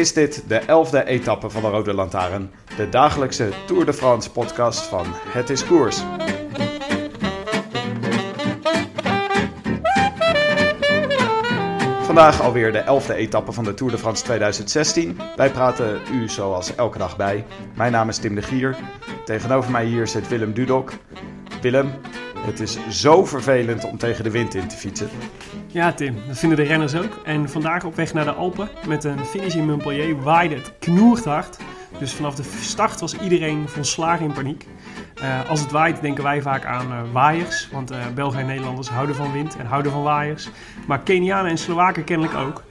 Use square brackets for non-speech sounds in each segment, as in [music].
is dit de elfde etappe van de Rode Lantaarn. De dagelijkse Tour de France podcast van Het is Koers. Vandaag alweer de elfde etappe van de Tour de France 2016. Wij praten u zoals elke dag bij. Mijn naam is Tim de Gier. Tegenover mij hier zit Willem Dudok. Willem, het is zo vervelend om tegen de wind in te fietsen. Ja, Tim, dat vinden de renners ook. En vandaag op weg naar de Alpen met een finish in Montpellier waaide het knoert hard. Dus vanaf de start was iedereen volslagen in paniek. Uh, als het waait denken wij vaak aan uh, waaiers, want uh, Belgen en Nederlanders houden van wind en houden van waaiers. Maar Kenianen en Slowaken kennelijk ook,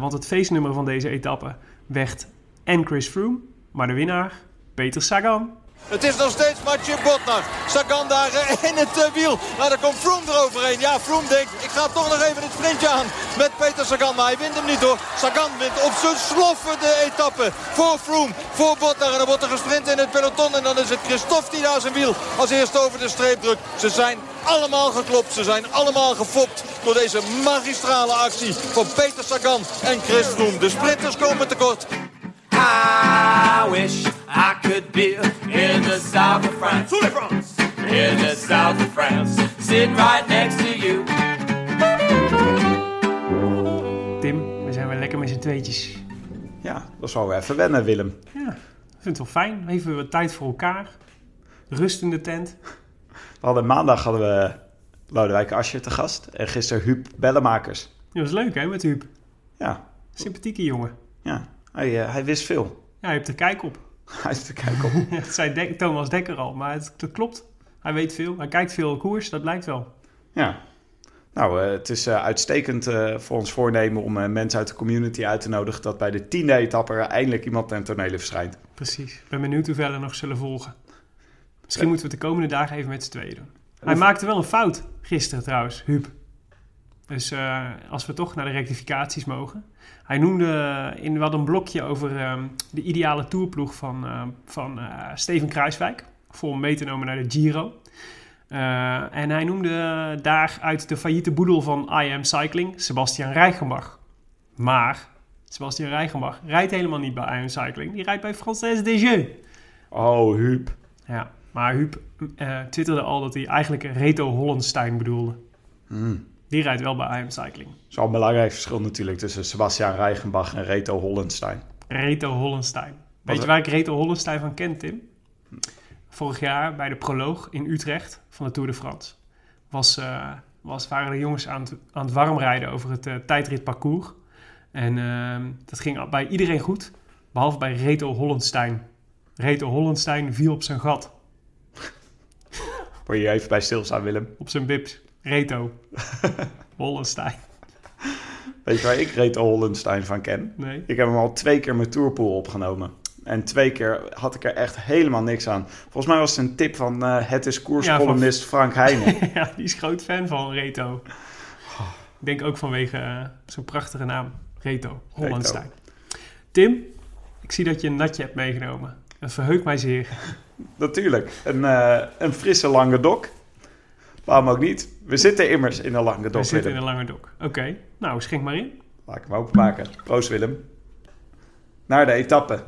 want het feestnummer van deze etappe werd en Chris Froome, maar de winnaar Peter Sagan. Het is nog steeds Mathieu Botnar. Sagan daar in het uh, wiel. Maar daar komt Froome eroverheen. Ja, Froome denkt, ik ga toch nog even het sprintje aan met Peter Sagan. Maar hij wint hem niet hoor. Sagan wint op zijn sloffen de etappe voor Froome, voor Botnar. En dan wordt er gesprint in het peloton. En dan is het Christophe die daar zijn wiel als eerste over de streep drukt. Ze zijn allemaal geklopt. Ze zijn allemaal gefopt door deze magistrale actie van Peter Sagan en Chris Froome. De sprinters komen tekort. I wish I could be in the south of France. In the south of France. Sitting right next to you. Tim, we zijn weer lekker met z'n tweetjes. Ja, dat wel weer even wennen, Willem. Ja, ik vind het wel fijn. Even wat tijd voor elkaar. Rust in de tent. We hadden maandag hadden we Lodewijk Asje te gast. En gisteren Huub Bellemakers. Dat was leuk hè, met Huub. Ja. Sympathieke jongen. Ja, hij, uh, hij wist veel. Ja, hij heeft er kijk op. [laughs] Hij heeft er kijk op. [laughs] dat zei De Thomas Dekker al, maar het, dat klopt. Hij weet veel. Hij kijkt veel koers, dat blijkt wel. Ja. Nou, uh, het is uh, uitstekend voor ons voornemen om mensen uit de community uit te nodigen... dat bij de tiende etappe er eindelijk iemand ten tonele verschijnt. Precies. Ik ben benieuwd hoeveel er nog zullen volgen. Misschien ja. moeten we het de komende dagen even met z'n tweeën doen. Hij maakte wel een fout gisteren trouwens, Huub. Dus uh, als we toch naar de rectificaties mogen. Hij noemde in wat een blokje over uh, de ideale tourploeg van, uh, van Steven Kruiswijk. Voor mee te nemen naar de Giro. en hij noemde daar uit de failliete boedel van I Am Cycling Sebastian Reichenbach. Maar Sebastian Reichenbach rijdt helemaal niet bij I Am Cycling. Die rijdt bij Française des Jeux. Oh, Huub. Ja, maar Huub twitterde al dat hij eigenlijk Reto Hollenstein bedoelde. Mm. Die rijdt wel bij IM Cycling. Een belangrijk verschil natuurlijk tussen Sebastian Reichenbach en Reto Hollenstein. Reto Hollenstein. Weet je waar ik Reto Hollenstein van ken, Tim? Vorig jaar bij de proloog in Utrecht van de Tour de France. Was, uh, was, waren de jongens aan het, aan het warmrijden over het uh, tijdritparcours. En uh, dat ging bij iedereen goed, behalve bij Reto Hollenstein. Reto Hollenstein viel op zijn gat. Word je even bij stilstaan, Willem? Op zijn bips. Reto. [laughs] Hollenstein. Weet je waar ik Reto Hollenstein van ken? Nee. Ik heb hem al twee keer mijn tourpool opgenomen. En twee keer had ik er echt helemaal niks aan. Volgens mij was het een tip van uh, het is koerscolumnist ja, van... Frank Heijnen. [laughs] ja, die is groot fan van Reto. Ik denk ook vanwege uh, zo'n prachtige naam. Reto Hollenstein. Reto. Tim, ik zie dat je een natje hebt meegenomen. Dat verheugt mij zeer. [laughs] Natuurlijk. Een, uh, een frisse lange dok. Waarom ook niet? We zitten immers in een lange dok. We zitten in een lange dok. Oké, okay. nou schenk maar in. Laat ik hem openmaken. Proost Willem. Naar de etappe.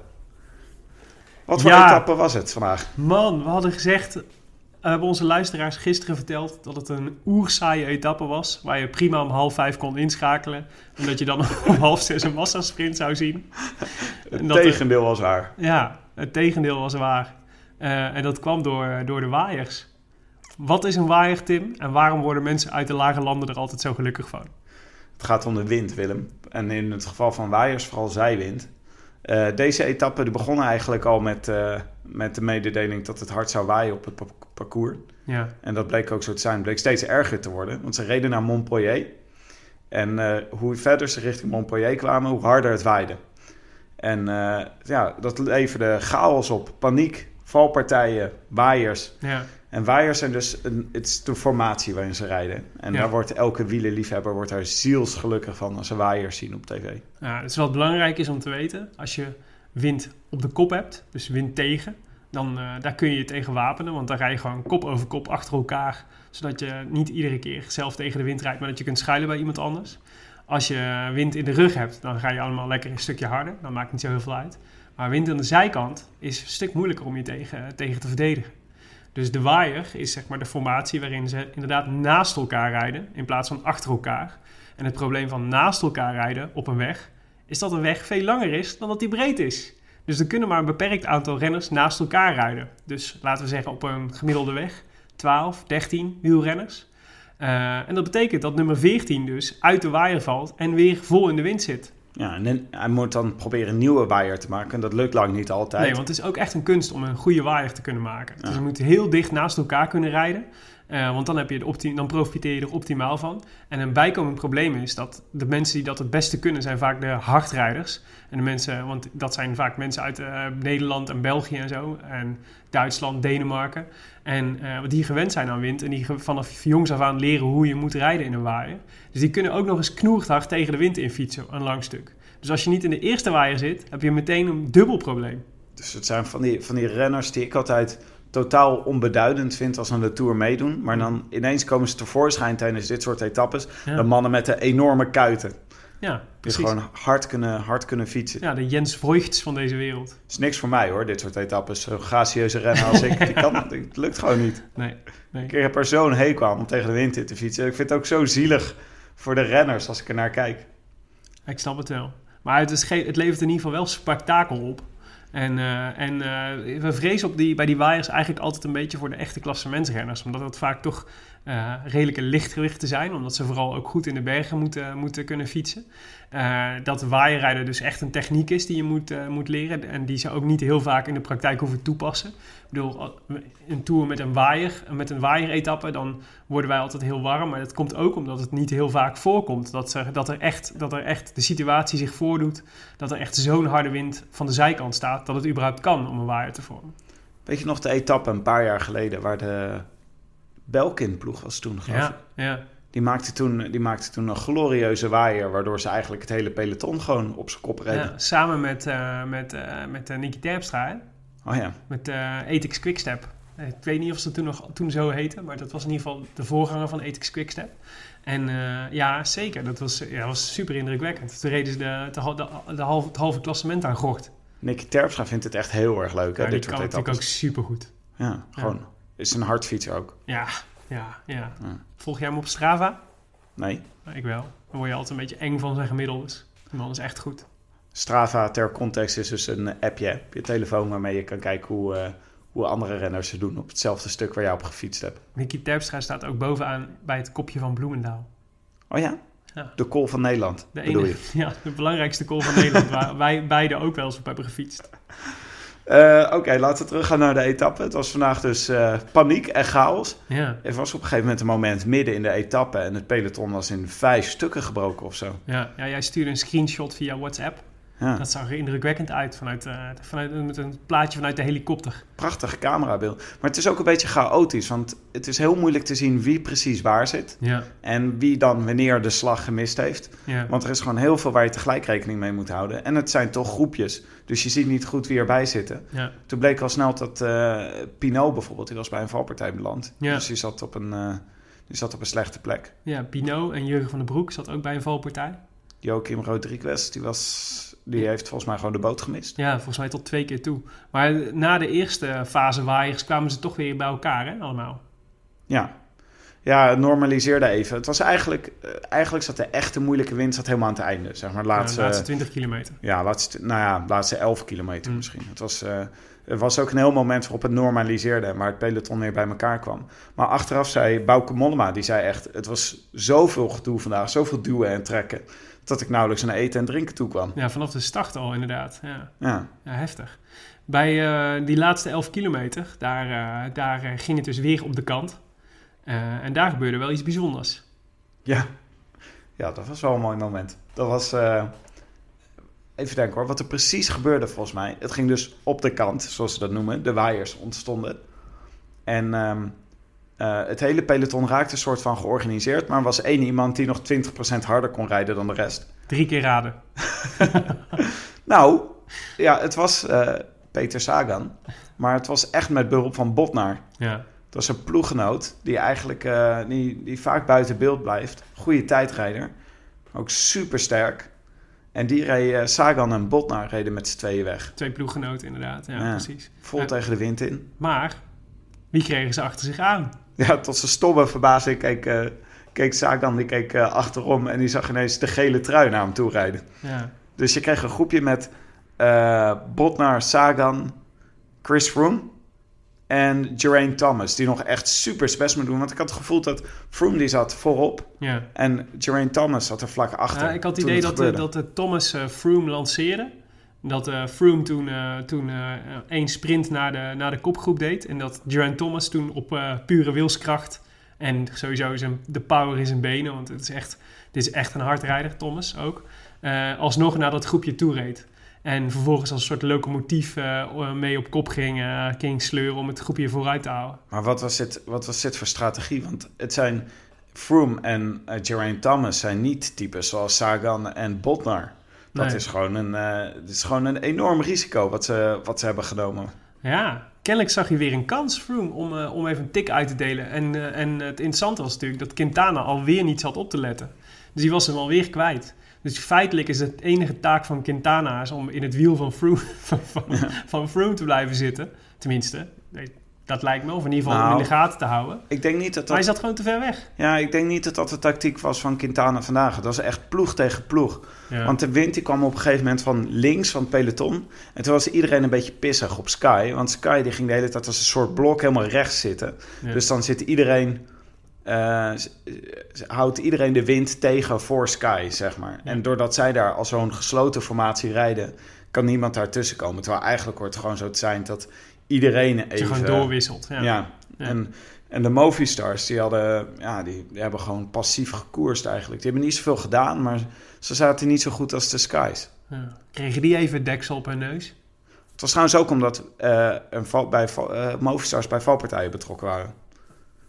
Wat voor Ja. etappe was het vandaag? Man, we hadden gezegd, uh, hebben onze luisteraars gisteren verteld dat het een oersaaie etappe was. Waar je prima om half vijf kon inschakelen. En dat je dan [laughs] om half zes een massasprint zou zien. [laughs] Het er- tegendeel was waar. Ja, het tegendeel was waar. Eh, en dat kwam door, door de waaiers. Wat is een waaier, Tim? En waarom worden mensen uit de lage landen er altijd zo gelukkig van? Het gaat om de wind, Willem. En in het geval van waaiers vooral zijwind. Eh, deze etappe die begon eigenlijk al met, eh, met de mededeling dat het hard zou waaien op het pa- parcours. Ja, En dat bleek ook zo te zijn. Het bleek steeds erger te worden. Want ze reden naar Montpellier. En eh, hoe verder ze richting Montpellier kwamen, hoe harder het waaide. En ja, dat leverde chaos op. Paniek, valpartijen, waaiers. Ja. En waaiers zijn dus een, het is de formatie waarin ze rijden. En Ja. daar wordt elke wielerliefhebber wordt daar zielsgelukkig van als ze waaiers zien op tv. Ja, is wat belangrijk is om te weten. Als je wind op de kop hebt, dus wind tegen, dan eh, daar kun je je tegen wapenen. Want dan rij je gewoon kop over kop achter elkaar. Zodat je niet iedere keer zelf tegen de wind rijdt, maar dat je kunt schuilen bij iemand anders. Als je wind in de rug hebt, dan ga je allemaal lekker een stukje harder. Dan maakt niet zo heel veel uit. Maar wind aan de zijkant is een stuk moeilijker om je tegen, tegen te verdedigen. Dus de waaier is zeg maar de formatie waarin ze inderdaad naast elkaar rijden in plaats van achter elkaar. En het probleem van naast elkaar rijden op een weg is dat een weg veel langer is dan dat die breed is. Dus er kunnen maar een beperkt aantal renners naast elkaar rijden. Dus laten we zeggen op een gemiddelde weg 12, 13 wielrenners. Eh, en dat betekent dat nummer 14 dus uit de waaier valt en weer vol in de wind zit. Ja, en hij moet dan proberen een nieuwe waaier te maken. En dat lukt lang niet altijd. Nee, want het is ook echt een kunst om een goede waaier te kunnen maken. Dus je moet heel dicht naast elkaar kunnen rijden. Eh, want dan, heb je de dan profiteer je er optimaal van. En een bijkomend probleem is dat de mensen die dat het beste kunnen, zijn vaak de hardrijders. En de mensen, want dat zijn vaak mensen uit eh, Nederland en België en zo. En Duitsland, Denemarken. En eh, die gewend zijn aan wind. En die vanaf jongs af aan leren hoe je moet rijden in een waaier. Dus die kunnen ook nog eens knoerd hard tegen de wind in fietsen, een lang stuk. Dus als je niet in de eerste waaier zit, heb je meteen een dubbel probleem. Dus het zijn van die, van die renners die ik altijd totaal onbeduidend vind als ze aan de Tour meedoen. Maar dan ineens komen ze tevoorschijn tijdens dit soort etappes. Ja. De mannen met de enorme kuiten. Ja, Die precies. gewoon hard kunnen, hard kunnen fietsen. Ja, de Jens Voigts van deze wereld. is niks voor mij hoor, dit soort etappes. Zo'n gracieuze renner als ik, [laughs] die kan, het lukt gewoon niet. Nee, nee. Ik heb er zo'n hekel aan om tegen de wind in te fietsen. Ik vind het ook zo zielig voor de renners als ik er naar kijk. Ik snap het wel. Maar het, is ge- het levert in ieder geval wel spektakel op. En, eh, en eh, we vrezen op die, bij die waaiers eigenlijk altijd een beetje voor de echte klassementsrenners. Omdat het vaak toch eh, redelijke lichtgewichten zijn. Omdat ze vooral ook goed in de bergen moeten, moeten kunnen fietsen. Eh, dat waaierrijden dus echt een techniek is die je moet, eh, moet leren. En die ze ook niet heel vaak in de praktijk hoeven toepassen. Ik bedoel, een tour met een waaier, met een waaieretappe, dan worden wij altijd heel warm. Maar dat komt ook omdat het niet heel vaak voorkomt. Dat, ze, dat, er echt, dat er echt de situatie zich voordoet. Dat er echt zo'n harde wind van de zijkant staat. Dat het überhaupt kan om een waaier te vormen. Weet je nog de etappe een paar jaar geleden waar de Belkin-ploeg was toen, geloof ik? Ja, ja. Die maakte, toen, die maakte toen een glorieuze waaier, waardoor ze eigenlijk het hele peloton gewoon op zijn kop reden. ja samen met, eh met, eh, met eh, Nicky Terpstra, hè? Oh ja, met Ethics Quickstep. Ik weet niet of ze toen nog toen zo heette, maar dat was in ieder geval de voorganger van Ethics Quickstep. En ja, zeker, dat was, ja, was super indrukwekkend. Toen reden ze de, de, de, de halve, het halve klassement aan gort. Nicky Terpstra vindt het echt heel erg leuk, hè, Ja, die dit kan soort natuurlijk ook etappes. super goed. Ja, gewoon. Is een hardfietser ook. Ja, ja, ja. Ja. Volg jij hem op Strava? Nee. Ik wel. Dan word je altijd een beetje eng van zijn gemiddeldes. Die man is echt goed. Strava ter context is dus een appje op je telefoon waarmee je kan kijken hoe, eh, hoe andere renners het doen op hetzelfde stuk waar jij op gefietst hebt. Nicky Terpstra staat ook bovenaan bij het kopje van Bloemendaal. Oh ja? Ja. De call van Nederland, De, bedoel enige, je? [laughs] ja, de belangrijkste call van Nederland, waar wij beiden ook wel eens op hebben gefietst. Eh, Oké, laten we teruggaan naar de etappe. Het was vandaag dus eh, paniek en chaos. Ja, Er was op een gegeven moment een moment midden in de etappe en het peloton was in vijf stukken gebroken of zo. ja, ja, jij stuurde een screenshot via WhatsApp. Ja, Dat zag er indrukwekkend uit vanuit, eh, vanuit, met een plaatje vanuit de helikopter. prachtig camerabeeld. Maar het is ook een beetje chaotisch, want het is heel moeilijk te zien wie precies waar zit. Ja, En wie dan wanneer de slag gemist heeft. ja. Want er is gewoon heel veel waar je tegelijk rekening mee moet houden. En het zijn toch groepjes. Dus je ziet niet goed wie erbij zitten. ja. Toen bleek al snel dat eh Pinot bijvoorbeeld, die was bij een valpartij beland. Dus die zat, op een, eh, die zat op een slechte plek. ja Pino en Jurgen van den Broek zat ook bij een valpartij. Joachim Rodriguez, die, was, die heeft volgens mij gewoon de boot gemist. Ja, volgens mij tot twee keer toe. Maar na de eerste fase waaiers kwamen ze toch weer bij elkaar, hè, allemaal. Ja. Ja, het normaliseerde even. Het was eigenlijk, eh, eigenlijk zat de echte moeilijke wind zat helemaal aan het einde. Zeg maar, Ja, laatste, de laatste 20 kilometer. ja, laatste, nou ja, laatste 11 kilometer Mm. misschien. Het was, eh, er was ook een heel moment waarop het normaliseerde, maar het peloton weer bij elkaar kwam. Maar achteraf zei Bauke Mollema, die zei echt, het was zoveel gedoe vandaag, zoveel duwen en trekken, dat ik nauwelijks naar eten en drinken toe kwam. Ja, vanaf de start al inderdaad. Ja, Ja, ja heftig. Bij eh, die laatste 11 kilometer, daar, eh, daar eh, ging het dus weer op de kant. En daar gebeurde wel iets bijzonders. ja. Ja, dat was wel een mooi moment. Dat was, even denken hoor, wat er precies gebeurde volgens mij. Het ging dus op de kant, zoals ze dat noemen. De waaiers ontstonden. En ehm, eh, het hele peloton raakte een soort van georganiseerd. Maar er was één iemand die nog 20% harder kon rijden dan de rest. Drie keer raden. [laughs] Nou, ja, het was eh, Peter Sagan. Maar het was echt met behulp van Botnar. Ja. Het was een ploeggenoot die eigenlijk eh, die, die vaak buiten beeld blijft. Goede tijdrijder. Ook super sterk. En die reed, Sagan en Botnar reden met z'n tweeën weg. Twee ploeggenoten inderdaad. Ja, Ja. precies. Vol tegen de wind in. Maar, wie kregen ze achter zich aan? Ja, tot zijn stomme verbazing keek, eh, keek Sagan die keek, eh, achterom... en die zag ineens de gele trui naar hem toe rijden. Ja. Dus je kreeg een groepje met eh Botnar, Sagan, Chris Froome en Geraint Thomas... die nog echt super best moeten doen. Want ik had het gevoel dat Froome die zat voorop... ja. en Geraint Thomas zat er vlak achter. Ja, ik had het idee dat, dat Thomas Froome lanceerde. Dat eh, Froome toen, eh, toen eh, één sprint naar de, naar de kopgroep deed. En dat Geraint Thomas toen op pure wilskracht... en sowieso zijn, de power in zijn benen... want het is echt, dit is echt een hardrijder, Thomas ook... alsnog naar dat groepje toe reed. En vervolgens als een soort locomotief mee op kop ging, ging sleuren... om het groepje vooruit te houden. Maar wat was, dit, wat was dit voor strategie? Want het zijn Froome en Geraint Thomas zijn niet types zoals Sagan en Botnar. Dat Nee. is, gewoon een, eh, het is gewoon een enorm risico wat ze, wat ze hebben genomen. Ja, kennelijk zag je weer een kans, Froome, om, eh, om even een tik uit te delen. En, eh, en het interessante was natuurlijk dat Quintana alweer niet zat op te letten. Dus die was hem alweer kwijt. Dus feitelijk is het enige taak van Quintana is om in het wiel van Froome, [laughs] van, van, van Froome te blijven zitten. Tenminste, dat lijkt me. Of in ieder geval Nou, in de gaten te houden. Ik denk niet dat Maar hij dat, zat gewoon te ver weg. ja, ik denk niet dat dat de tactiek was van Quintana vandaag. Het was echt ploeg tegen ploeg. Ja. Want de wind die kwam op een gegeven moment van links van het peloton. En toen was iedereen een beetje pissig op Sky. Want Sky die ging de hele tijd als een soort blok helemaal rechts zitten. Ja. Dus dan zit iedereen... eh, houdt iedereen de wind tegen voor Sky, zeg maar. Ja. En doordat zij daar als zo'n gesloten formatie rijden... kan niemand daartussen komen. Terwijl eigenlijk hoort het gewoon zo te zijn dat iedereen dat je even... gewoon doorwisselt. Ja. En, en de Movistars, die, hadden, ja, die, die hebben gewoon passief gekoerst eigenlijk. Die hebben niet zoveel gedaan, maar ze zaten niet zo goed als de Skies. Ja. Kregen die even deksel op hun neus? Het was trouwens ook omdat eh, een val, bij, eh, Movistars bij valpartijen betrokken waren.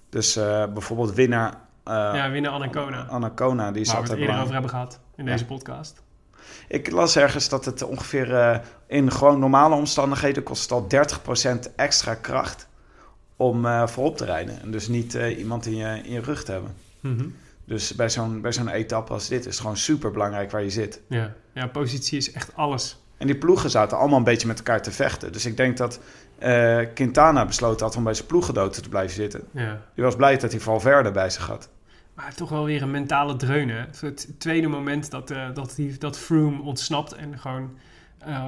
Dus eh, bijvoorbeeld winnaar ja, winnen Anacona. Anacona, die Waar zat we het er eerder over hebben gehad in Ja. deze podcast. Ik las ergens dat het ongeveer eh, in gewoon normale omstandigheden kost al 30% extra kracht om eh, voorop te rijden. En dus niet eh, iemand in je, in je rug te hebben. Mhm. Dus bij zo'n, bij zo'n etappe als dit is het gewoon super belangrijk waar je zit. Ja. ja, positie is echt alles. En die ploegen zaten allemaal een beetje met elkaar te vechten. Dus ik denk dat Quintana besloten had om bij zijn ploeggenoten te blijven zitten. Ja. Die was blij dat hij Valverde bij zich had. Maar toch wel weer een mentale dreun, hè? Het tweede moment dat, eh dat, die, dat Froome ontsnapt en gewoon...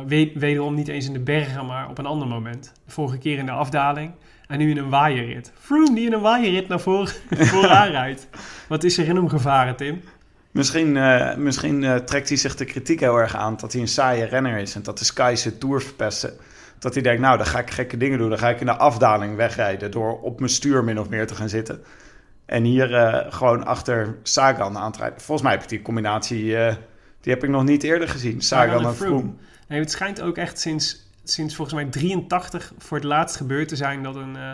we- wederom niet eens in de bergen, maar op een ander moment. De vorige keer in de afdaling en nu in een waaierrit. Froome die in een waaierrit naar voren, [laughs] vooraan [laughs] rijdt. Wat is er in hem gevaren, Tim? Misschien, eh, misschien trekt hij zich de kritiek heel erg aan dat hij een saaie renner is. En dat de Sky zijn Tour verpesten. Dat hij denkt, nou, dan ga ik gekke dingen doen. Dan ga ik in de afdaling wegrijden door op mijn stuur min of meer te gaan zitten. En hier eh, gewoon achter Sagan aan te rijden. Volgens mij heb ik die combinatie, eh, die heb ik nog niet eerder gezien. Sagan en Froome. Nee, het schijnt ook echt sinds, sinds volgens mij 83 voor het laatst gebeurd te zijn dat een, eh,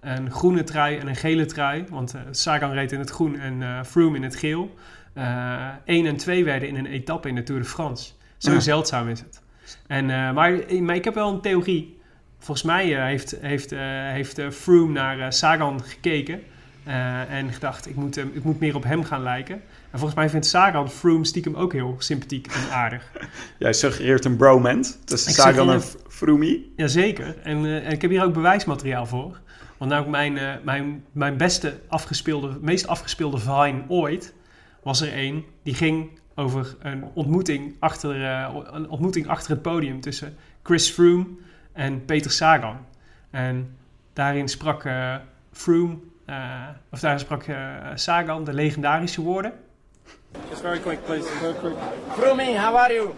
een groene trui en een gele trui, want Sagan reed in het groen en Froome in het geel, eh 1 en 2 werden in een etappe in de Tour de France. Zo Ja. zeldzaam is het. En, maar, maar ik heb wel een theorie. Volgens mij heeft, heeft, heeft Froome naar Sagan gekeken eh, en gedacht, ik moet, hem- ik moet meer op hem gaan lijken. En volgens mij vindt Sagan Froome stiekem ook heel sympathiek en aardig. [laughs] Jij suggereert een bromance tussen Sagan en Froome. Jazeker. En, eh, en ik heb hier ook bewijsmateriaal voor. Want nou, mijn, eh, mijn, mijn beste afgespeelde, meest afgespeelde Vine ooit was er één die ging over een ontmoeting achter, eh, een ontmoeting achter het podium tussen Chris Froome en Peter Sagan. En daarin sprak eh, Froome, eh, of daar sprak eh, Sagan de legendarische woorden. Just very quick, please. Very quick. Froomey, how are you?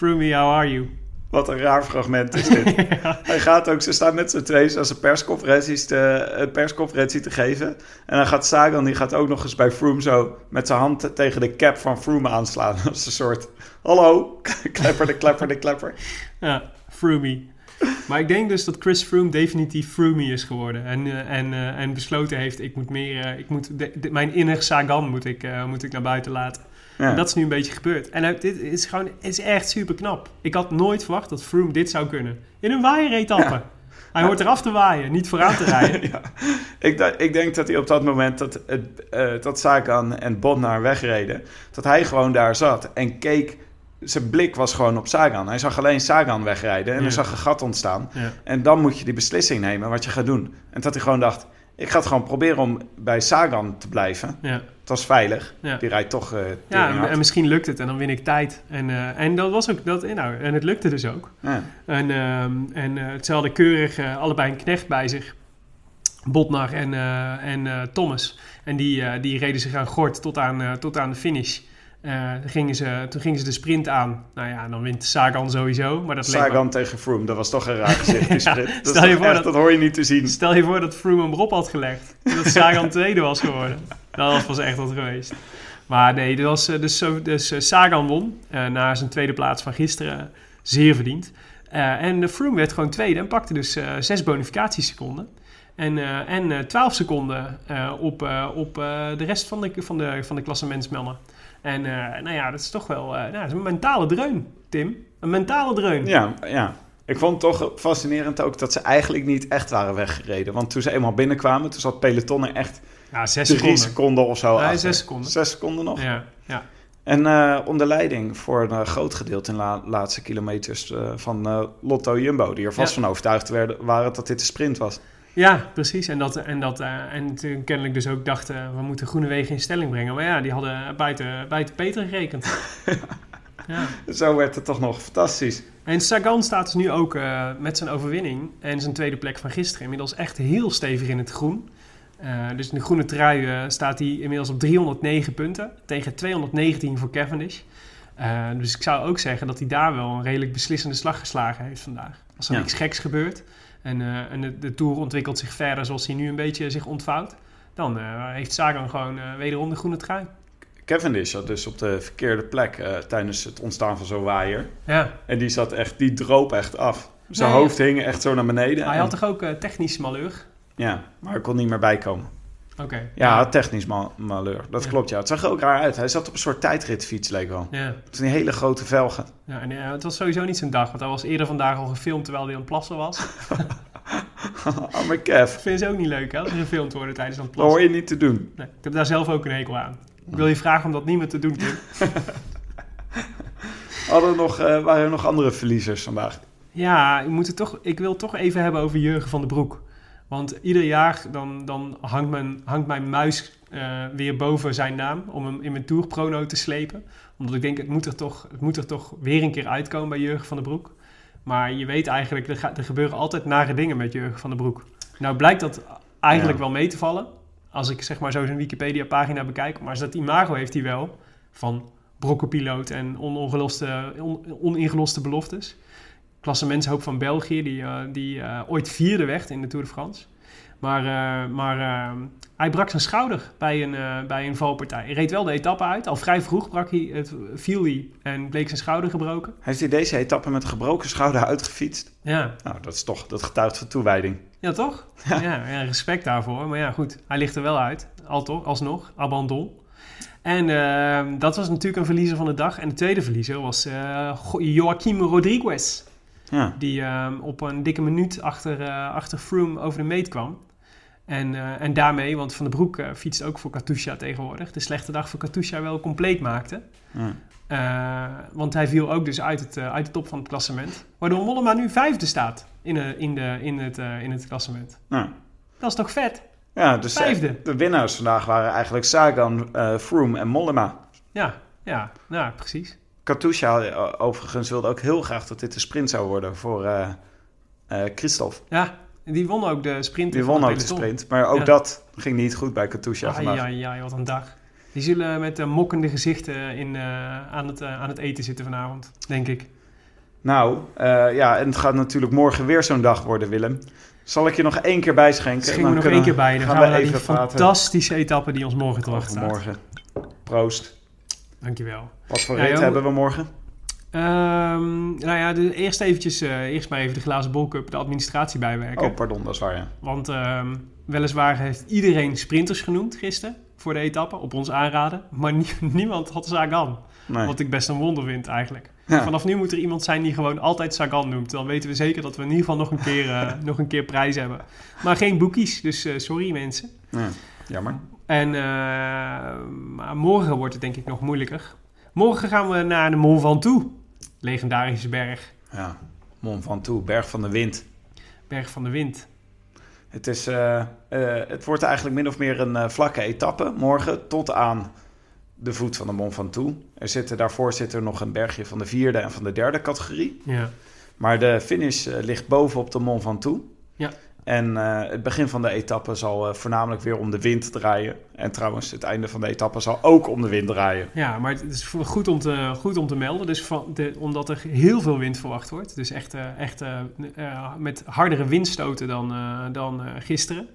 Froome, how are you? Wat een raar fragment is dit. [laughs] Hij gaat ook, ze staan met z'n tweeën als een persconferenties te, een persconferentie te geven. En dan gaat Sagan, die gaat ook nog eens bij Froome zo met zijn hand tegen de cap van Froome aanslaan. [laughs] Is een soort, hallo, [laughs] klepper de klepper de klepper. Ja, Froomey. Maar ik denk dus dat Chris Froome definitief Froomey is geworden. En, eh, en, eh, en besloten heeft, ik moet meer... eh, ik moet de- de- mijn inner Sagan moet ik, moet ik naar buiten laten. Ja. En dat is nu een beetje gebeurd. En dit is gewoon is echt super knap. Ik had nooit verwacht dat Froome dit zou kunnen. In een waaieretappe. Hij hoort eraf te waaien, niet vooraan te rijden. [laughs] ja. ik, ik denk dat hij op dat moment dat, eh, dat Sagan en Botnar wegreden, dat hij gewoon daar zat en keek. Zijn blik was gewoon op Sagan. Hij zag alleen Sagan wegrijden en Ja. er zag een gat ontstaan. Ja. En dan moet je die beslissing nemen wat je gaat doen. En dat hij gewoon dacht, ik ga het gewoon proberen om bij Sagan te blijven. Ja. Het was veilig. Ja. Die rijdt toch eh Ja, en, misschien lukt het en dan win ik tijd. En, eh, en dat was ook dat, nou, en het lukte dus ook. Ja. En, ehm en eh, ze hadden keurig eh, allebei een knecht bij zich. Botnar en, eh, en eh, Thomas. En die, eh, die reden zich aan gort tot aan, eh, tot aan de finish. Eh, toen, gingen ze, toen gingen ze de sprint aan. Nou ja, dan wint Sagan sowieso. Maar dat Sagan tegen Froome, dat was toch een raar gezicht, die [laughs] sprint. Dat, stel je voor echt, dat- dat hoor je niet te zien. Stel je voor dat Froome hem erop had gelegd. Dat Sagan [laughs] tweede was geworden. Dat was echt wat geweest. Maar nee, dat was, eh, dus, zo, dus eh, Sagan won na zijn tweede plaats van gisteren. zeer verdiend. En Froome werd gewoon tweede en pakte dus zes bonificatieseconden. En, en eh, 12 seconden op, op de rest van de, van de, van de klassementsmannen. En eh, nou ja, dat is toch wel eh, nou, dat is een mentale dreun, Tim. Een mentale dreun. Ja, ja. Ik vond het toch fascinerend ook dat ze eigenlijk niet echt waren weggereden. Want toen ze eenmaal binnenkwamen, toen zat peloton er echt Ja, zes drie seconden. seconden of zo achter. zes seconden. Zes seconden nog. Ja, ja. En eh, onder leiding voor een groot gedeelte in de la- laatste kilometers van Lotto Jumbo. Die er vast Ja. van overtuigd werden, waren dat dit de sprint was. Ja, precies. En, dat, en, dat, eh, en toen kennelijk dus ook dachten, we moeten Groenewegen in stelling brengen. Maar ja, die hadden buiten, buiten Peter gerekend. [laughs] ja. Zo werd het toch nog fantastisch. En Sagan staat dus nu ook eh, met zijn overwinning en zijn tweede plek van gisteren inmiddels echt heel stevig in het groen. Eh, dus in de groene trui eh, staat hij inmiddels op 309 punten tegen 219 voor Cavendish. Eh, dus ik zou ook zeggen dat hij daar wel een redelijk beslissende slag geslagen heeft vandaag. Als er Ja. niks geks gebeurt en, eh, en de, de Tour ontwikkelt zich verder zoals hij nu een beetje zich ontvouwt, dan eh, heeft Sagan gewoon eh, wederom de groene trui. Cavendish zat dus op de verkeerde plek tijdens het ontstaan van zo'n waaier. Ja, En die zat echt, die droop echt af. Zijn Nee. hoofd hing echt zo naar beneden. hij En- had toch ook eh, technisch malheur? Ja, maar hij kon niet meer bijkomen. Oké. Ja, technisch ma- malheur. Dat Ja. klopt, ja. Het zag er ook raar uit. Hij zat op een soort tijdritfiets, leek wel. Ja. Het zijn hele grote velgen. Ja, en het was sowieso niet zijn dag, want hij was eerder vandaag al gefilmd terwijl hij aan het plassen was. Arme Kev. Dat vinden ze ook niet leuk, hè, als gefilmd worden tijdens aan het Dat hoor plassen. je niet te doen. Nee, ik heb daar zelf ook een hekel aan. Ik wil je vragen om dat niet meer te doen, Tim. [laughs] Hadden nog, eh, waren er nog andere verliezers vandaag? Ja, ik, moet het toch, ik wil het toch even hebben over Jurgen van den Broek. Want ieder jaar dan, dan hangt, mijn, hangt mijn muis eh, weer boven zijn naam om hem in mijn tourprono te slepen. Omdat ik denk, het moet, er toch, het moet er toch weer een keer uitkomen bij Jurgen van den Broek. Maar je weet eigenlijk, er, ga- er gebeuren altijd nare dingen met Jurgen van den Broek. Nou blijkt dat eigenlijk Ja. wel mee te vallen. Als ik zeg maar zo zijn Wikipedia-pagina bekijk. Maar dat imago heeft hij wel. Van brokkenpiloot en on- oningeloste beloftes klassementshoop van België, die, eh, die eh, ooit vierde werd in de Tour de France. Maar, eh, maar hij brak zijn schouder bij een, bij een valpartij. Hij reed wel de etappe uit. Al vrij vroeg brak hij, het, viel hij en bleek zijn schouder gebroken. Heeft hij deze etappe met een gebroken schouder uitgefietst? Ja, Nou, dat is toch, dat getuigt van toewijding. ja toch? Ja. Ja, respect daarvoor. Maar ja, goed, hij ligt er wel uit. Al toch, alsnog, abandon. En dat was natuurlijk een verliezer van de dag. En de tweede verliezer was Joaquim Rodriguez. Ja. Die ehm, op een dikke minuut achter, eh, achter Froome over de meet kwam. En, eh, en daarmee, want Van den Broek eh, fietst ook voor Katusha tegenwoordig. De slechte dag voor Katusha wel compleet maakte. Ja. Want hij viel ook dus uit, het, uit de top van het klassement. Waardoor Mollema nu vijfde staat in, in, de, in, het, in het klassement. Nou, Dat is toch vet? ja, dus Vijfde. de winnaars vandaag waren eigenlijk Sagan, Froome en Mollema. Ja, ja, nou precies. Katusha eh, overigens wilde ook heel graag dat dit de sprint zou worden voor eh Christophe. Ja, die won ook de sprint. Die won ook de sprint. Maar ook Ja. dat ging niet goed bij Katusha vandaag. ai, ai, wat een dag. Die zullen met mokkende gezichten in, aan, het, aan het eten zitten vanavond, denk ik. Nou, ja, en het gaat natuurlijk morgen weer zo'n dag worden, Willem. Zal ik je nog één keer bijschenken? Schenken we nog één keer bij. Dan gaan, gaan we even die praten fantastische etappe die ons morgen te wachten staat. morgen. Proost. Dankjewel. Wat voor rit hebben we morgen? Ehm, nou ja, de, eerst eventjes, eh, eerst maar even de glazen bolcup, de administratie bijwerken. Oh, pardon, dat is waar, ja. Want ehm, weliswaar heeft iedereen sprinters genoemd gisteren voor de etappe, op ons aanraden. Maar nie- [laughs] niemand had Sagan. Nee. Wat ik best een wonder vind eigenlijk. Ja. Vanaf nu moet er iemand zijn die gewoon altijd Sagan noemt. Dan weten we zeker dat we in ieder geval nog een keer, eh, [laughs] nog een keer prijs hebben. Maar geen boekies, dus eh, sorry mensen. Ja, jammer. En eh, maar morgen wordt het denk ik nog moeilijker. Morgen gaan we naar de Mont Ventoux. Legendarische berg. Ja, Mont Ventoux, Berg van de Wind. Berg van de Wind. Het, is, eh, eh, het wordt eigenlijk min of meer een vlakke etappe morgen tot aan de voet van de Mont Ventoux. Er zitten, daarvoor zit er nog een bergje van de vierde en van de derde categorie. Ja. Maar de finish ligt bovenop de Mont Ventoux. Ja. En eh, het begin van de etappe zal eh, voornamelijk weer om de wind draaien. En trouwens, het einde van de etappe zal ook om de wind draaien. Ja, maar het is goed om te, goed om te melden. Dus van omdat er heel veel wind verwacht wordt. Dus echt, eh, echt met hardere windstoten dan, dan gisteren.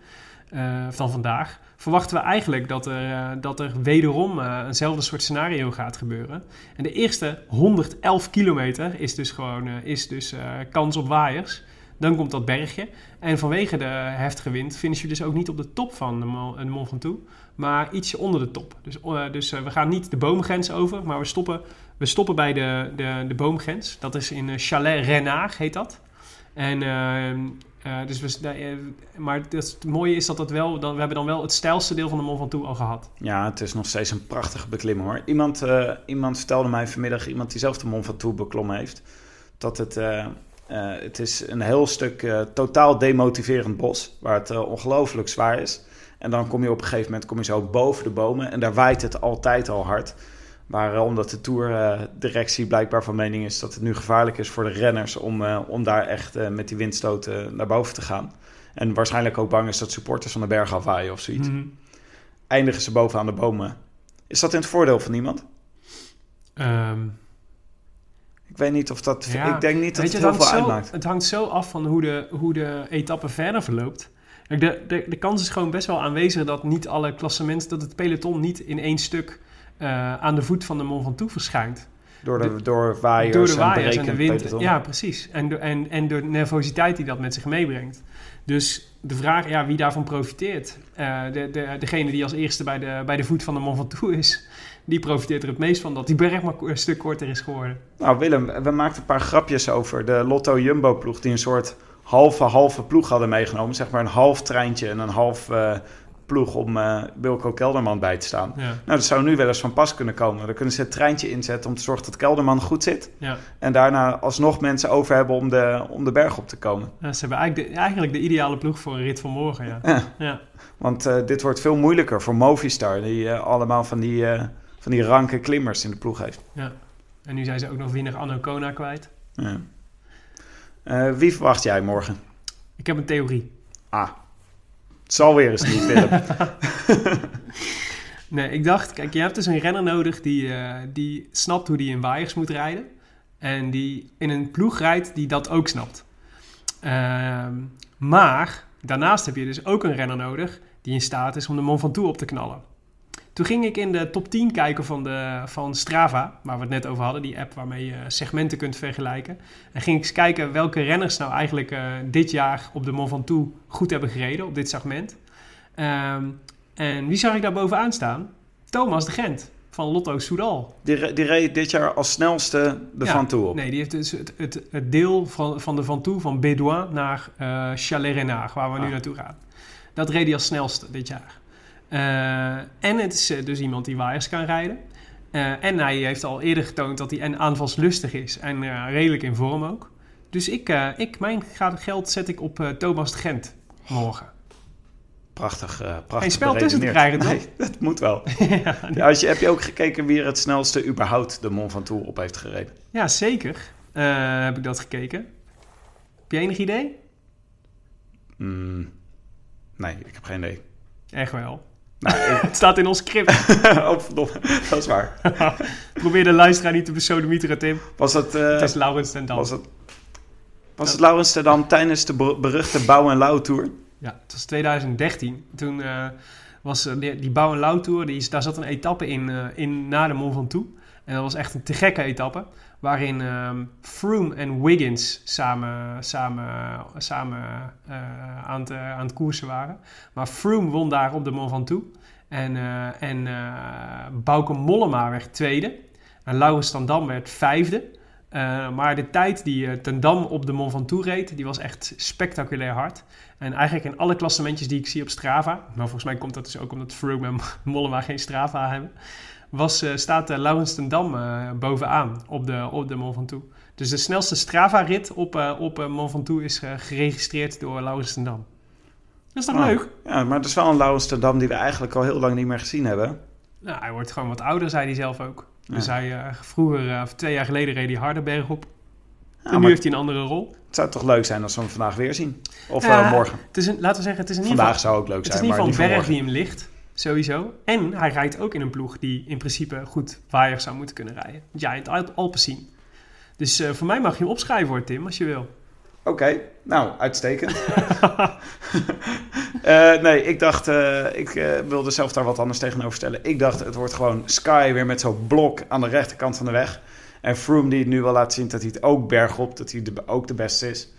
van vandaag. Verwachten we eigenlijk dat er, dat er wederom eenzelfde soort scenario gaat gebeuren. En de eerste 111 kilometer is dus gewoon is dus, kans op waaiers. Dan komt dat bergje. En vanwege de heftige wind finish je dus ook niet op de top van de Mont, Ventoux maar ietsje onder de top. Dus, eh, dus eh, we gaan niet de boomgrens over, maar we stoppen, we stoppen bij de, de, de boomgrens. Dat is in eh, Chalet Renard, heet dat. En, eh, eh, dus we, maar het, mooie is dat het wel, dan, we hebben dan wel het stijlste deel van de Mont Ventoux al gehad. Ja, het is nog steeds een prachtige beklimming hoor. Iemand, iemand vertelde mij vanmiddag, iemand die zelf de Mont Ventoux beklommen heeft, dat het, het is een heel stuk eh, totaal demotiverend bos, waar het eh, ongelooflijk zwaar is. En dan kom je op een gegeven moment kom je zo boven de bomen en daar waait het altijd al hard. Maar eh, omdat de Tour-directie blijkbaar van mening is dat het nu gevaarlijk is voor de renners om, eh, om daar echt eh, met die windstoten naar boven te gaan. En waarschijnlijk ook bang is dat supporters van de berg afwaaien of zoiets Mhm. eindigen ze bovenaan de bomen. Is dat in het voordeel van iemand? Ehm, Ik weet niet of dat. Ja, ik denk niet dat het heel veel zo, uitmaakt. het hangt zo af van hoe de, hoe de etappe verder verloopt. De, de, de kans is gewoon best wel aanwezig dat niet alle klassementen, dat het peloton niet in één stuk eh, aan de voet van de Mont Ventoux verschijnt. Door, de, door waaiers, door de waaiers en en de wind. peloton. Ja, precies. En, door- en, en door de nervositeit die dat met zich meebrengt. Dus de vraag, ja, wie daarvan profiteert. Eh, de, de, degene die als eerste bij de, bij de voet van de Mont Ventoux is, die profiteert er het meest van dat die berg maar een stuk korter is geworden. Nou, Willem, we maakten een paar grapjes over de Lotto Jumbo ploeg die een soort halve halve ploeg hadden meegenomen. Zeg maar een half treintje en een half eh, ploeg om eh Wilco Kelderman bij te staan. Ja, Nou, dat zou nu wel eens van pas kunnen komen. Dan kunnen ze het treintje inzetten om te zorgen dat Kelderman goed zit. ja. En daarna alsnog mensen over hebben om de, om de berg op te komen. Ja, ze hebben eigenlijk de, eigenlijk de ideale ploeg voor een rit van morgen, ja. Ja. Want eh, dit wordt veel moeilijker voor Movistar, die allemaal van die, van die ranke klimmers in de ploeg heeft. ja. En nu zijn ze ook nog winnaar Anno Kona kwijt. Ja. Eh, wie verwacht jij morgen? Ik heb een theorie. Ah, het zal weer eens niet, Willem. [laughs] [laughs] Nee, ik dacht, kijk, je hebt dus een renner nodig die, eh, die snapt hoe die in waaiers moet rijden. En die in een ploeg rijdt die dat ook snapt. Ehm, maar daarnaast heb je dus ook een renner nodig die in staat is om de Mont Ventoux op te knallen. Toen ging ik in de top 10 kijken van, de, van Strava, waar we het net over hadden, die app waarmee je segmenten kunt vergelijken. En ging ik eens kijken welke renners nou eigenlijk eh, dit jaar op de Mont Ventoux goed hebben gereden, op dit segment. Ehm, en wie zag ik daar bovenaan staan? Thomas de Gent van Lotto Soudal. Die, die reed dit jaar als snelste de Ja, Van Toe op. Nee, die heeft dus het, het, het deel van, van de Van Toe van Bédouin naar eh Chalet Renard, waar we nu Ah. naartoe gaan. Dat reed hij als snelste dit jaar. Eh, en het is eh, dus iemand die waaiers kan rijden. Eh, en hij heeft al eerder getoond dat hij en aanvalslustig is en redelijk in vorm ook. Dus ik, ik, mijn geld zet ik op Thomas de Gent morgen. Prachtig, eh prachtig Geen spel tussen te krijgen, toch? Nee, dat moet wel. [laughs] ja, Ja, als je, heb je ook gekeken wie er het snelste überhaupt de Mont Ventoux op heeft gereden? Ja, zeker. Heb ik dat gekeken. Heb je enig idee? Hmm, nee, ik heb geen idee. Echt wel. Nou, [laughs] Het staat in ons script. [laughs] oh, verdomme, dat is waar. [laughs] Probeer de luisteraar niet te besodemieteren, Tim. Was het, eh, Het is Laurens ten Dam. was het, was het Laurens Tedam tijdens de be- beruchte Bouw en Lauw Tour? Ja, het was 2013. Toen eh, was eh, die, die Bouw en Lauw Tour, die, daar zat een etappe in, in na de Mont Ventoux. En dat was echt een te gekke etappe. Waarin ehm, Froome en Wiggins samen, samen, samen eh, aan, het, eh, aan het koersen waren. Maar Froome won daar op de Mont Ventoux. En, eh, en Bauke Mollema werd tweede. En Laurens van Dam werd vijfde. Maar de tijd die eh, Ten Dam op de Mont Ventoux reed, die was echt spectaculair hard. En eigenlijk in alle klassementjes die ik zie op Strava, maar volgens mij komt dat dus ook omdat Froome en Mollema geen Strava hebben, was, eh, staat uh, Laurens ten Dam eh, bovenaan op de, op de Mont Ventoux. Dus de snelste Strava-rit op, op Mont Ventoux is geregistreerd door Laurens ten Dam. Dat is toch Ah. leuk? Ja, maar het is wel een Laurens Tedam die we eigenlijk al heel lang niet meer gezien hebben. Nou, hij wordt gewoon wat ouder, zei hij zelf ook. Ja. Dus hij, vroeger, of twee jaar geleden, reed hij Hardenberg op. Ja, en nu heeft hij een andere rol. het zou toch leuk zijn als we hem vandaag weer zien? Of morgen. Het is een, laten we zeggen, het is in ieder Vandaag geval... zou ook leuk Het is zijn, in ieder geval een berg die hem ligt, sowieso. En hij rijdt ook in een ploeg die in principe goed waaier zou moeten kunnen rijden. Al- Alpen zien. Dus eh, voor mij mag je opschrijven hoor, Tim, als je wil. Oké, nou, uitstekend. [laughs] Eh, nee, ik dacht, eh, ik wilde zelf daar wat anders tegenover stellen. Ik dacht, het wordt gewoon Sky weer met zo'n blok aan de rechterkant van de weg. En Froome die het nu wel laat zien dat hij het ook bergop, dat hij ook de beste is.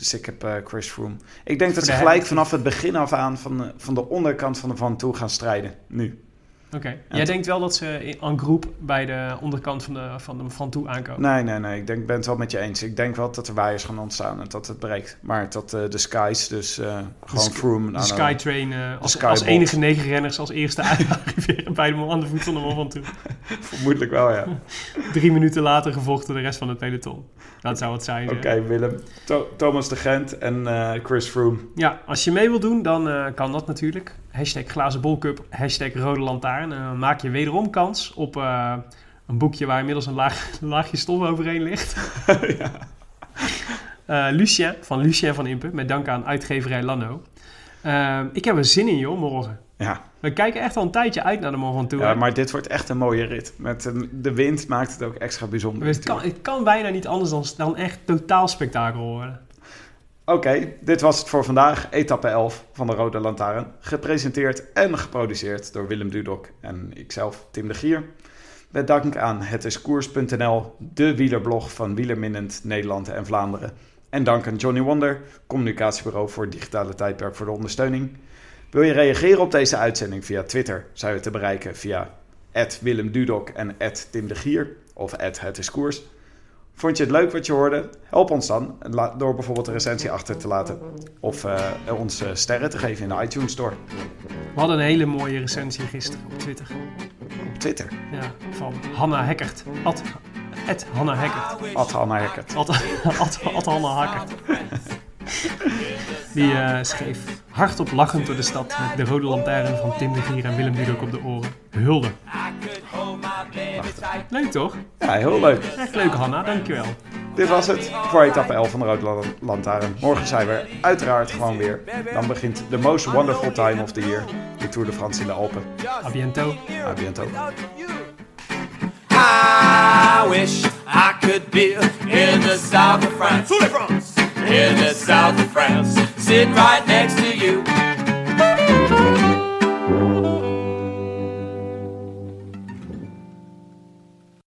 Dus ik heb eh, Chris Froome. Ik denk dat ze gelijk vanaf het begin af aan van de, van de onderkant van de Van Toe gaan strijden. Nu. Oké. Jij denkt wel dat ze in- en groep bij de onderkant van de van, de, van toe aankomen? Nee, nee, nee. Ik denk, ben het wel met je eens. Ik denk wel dat er waaiers gaan ontstaan en dat het breekt. Maar dat eh, de skies, dus eh, gewoon Froome... De nou, nou, Skytrain eh, als, als enige negen renners als eerste [laughs] arriveren bij de, aan de voet van de Mont Ventoux. [laughs] Vermoedelijk wel, ja. [laughs] Drie minuten later gevochten de rest van het peloton. Dat zou het zijn. Oké, eh. Willem. Tho- Thomas de Gent en eh, Chris Froome. Ja, als je mee wilt doen, dan eh, kan dat natuurlijk. Hashtag glazen bolcup, hashtag rode lantaarn. En dan maak je wederom kans op eh, een boekje waar inmiddels een laag, [laughs] laagje stof overheen ligt. [laughs] Eh, Lucien, van Lucien van Impe, met dank aan uitgeverij Lano. Eh, ik heb er zin in, joh, morgen. Ja. We kijken echt al een tijdje uit naar de Mont Ventoux. ja, maar dit wordt echt een mooie rit. Met eh, de wind maakt het ook extra bijzonder. het, kan, het kan bijna niet anders dan, dan echt totaal spektakel worden. Oké, dit was het voor vandaag. Etappe 11 van de Rode Lantaarn. Gepresenteerd en geproduceerd door Willem Dudok en ikzelf, Tim de Gier. Met dank aan hetiskoers.nl, de wielerblog van wielerminnend Nederland en Vlaanderen. En dank aan Johnny Wonder, communicatiebureau voor het digitale tijdperk voor de ondersteuning. Wil je reageren op deze uitzending via Twitter? Zijn we te bereiken via Willem en Tim de Gier of hetiskoers. Vond je het leuk wat je hoorde? Help ons dan door bijvoorbeeld een recensie achter te laten. Of eh, ons eh, sterren te geven in de iTunes Store. We hadden een hele mooie recensie gisteren op Twitter. Op Twitter. Ja, van Hanna Hekkert. Ad, Hanna Hekkert. Ad Hanna Hekkert. Ad, Ad, Ad Hanna Hekkert. Die eh, schreef hardop lachend door de stad met de rode lantaarn van Tim de Gier en Willem Dudok op de oren. Hulde. Leuk toch? Ja, heel leuk. Echt leuk Hanna, dankjewel. Dit was het voor etappe 11 van de Lantaarn. Morgen zijn we uiteraard gewoon weer. Dan begint the most wonderful time of the year. De Tour de France in de Alpen. A biento. A biento. I wish I could be in the south of France. In the south of France, sitting right next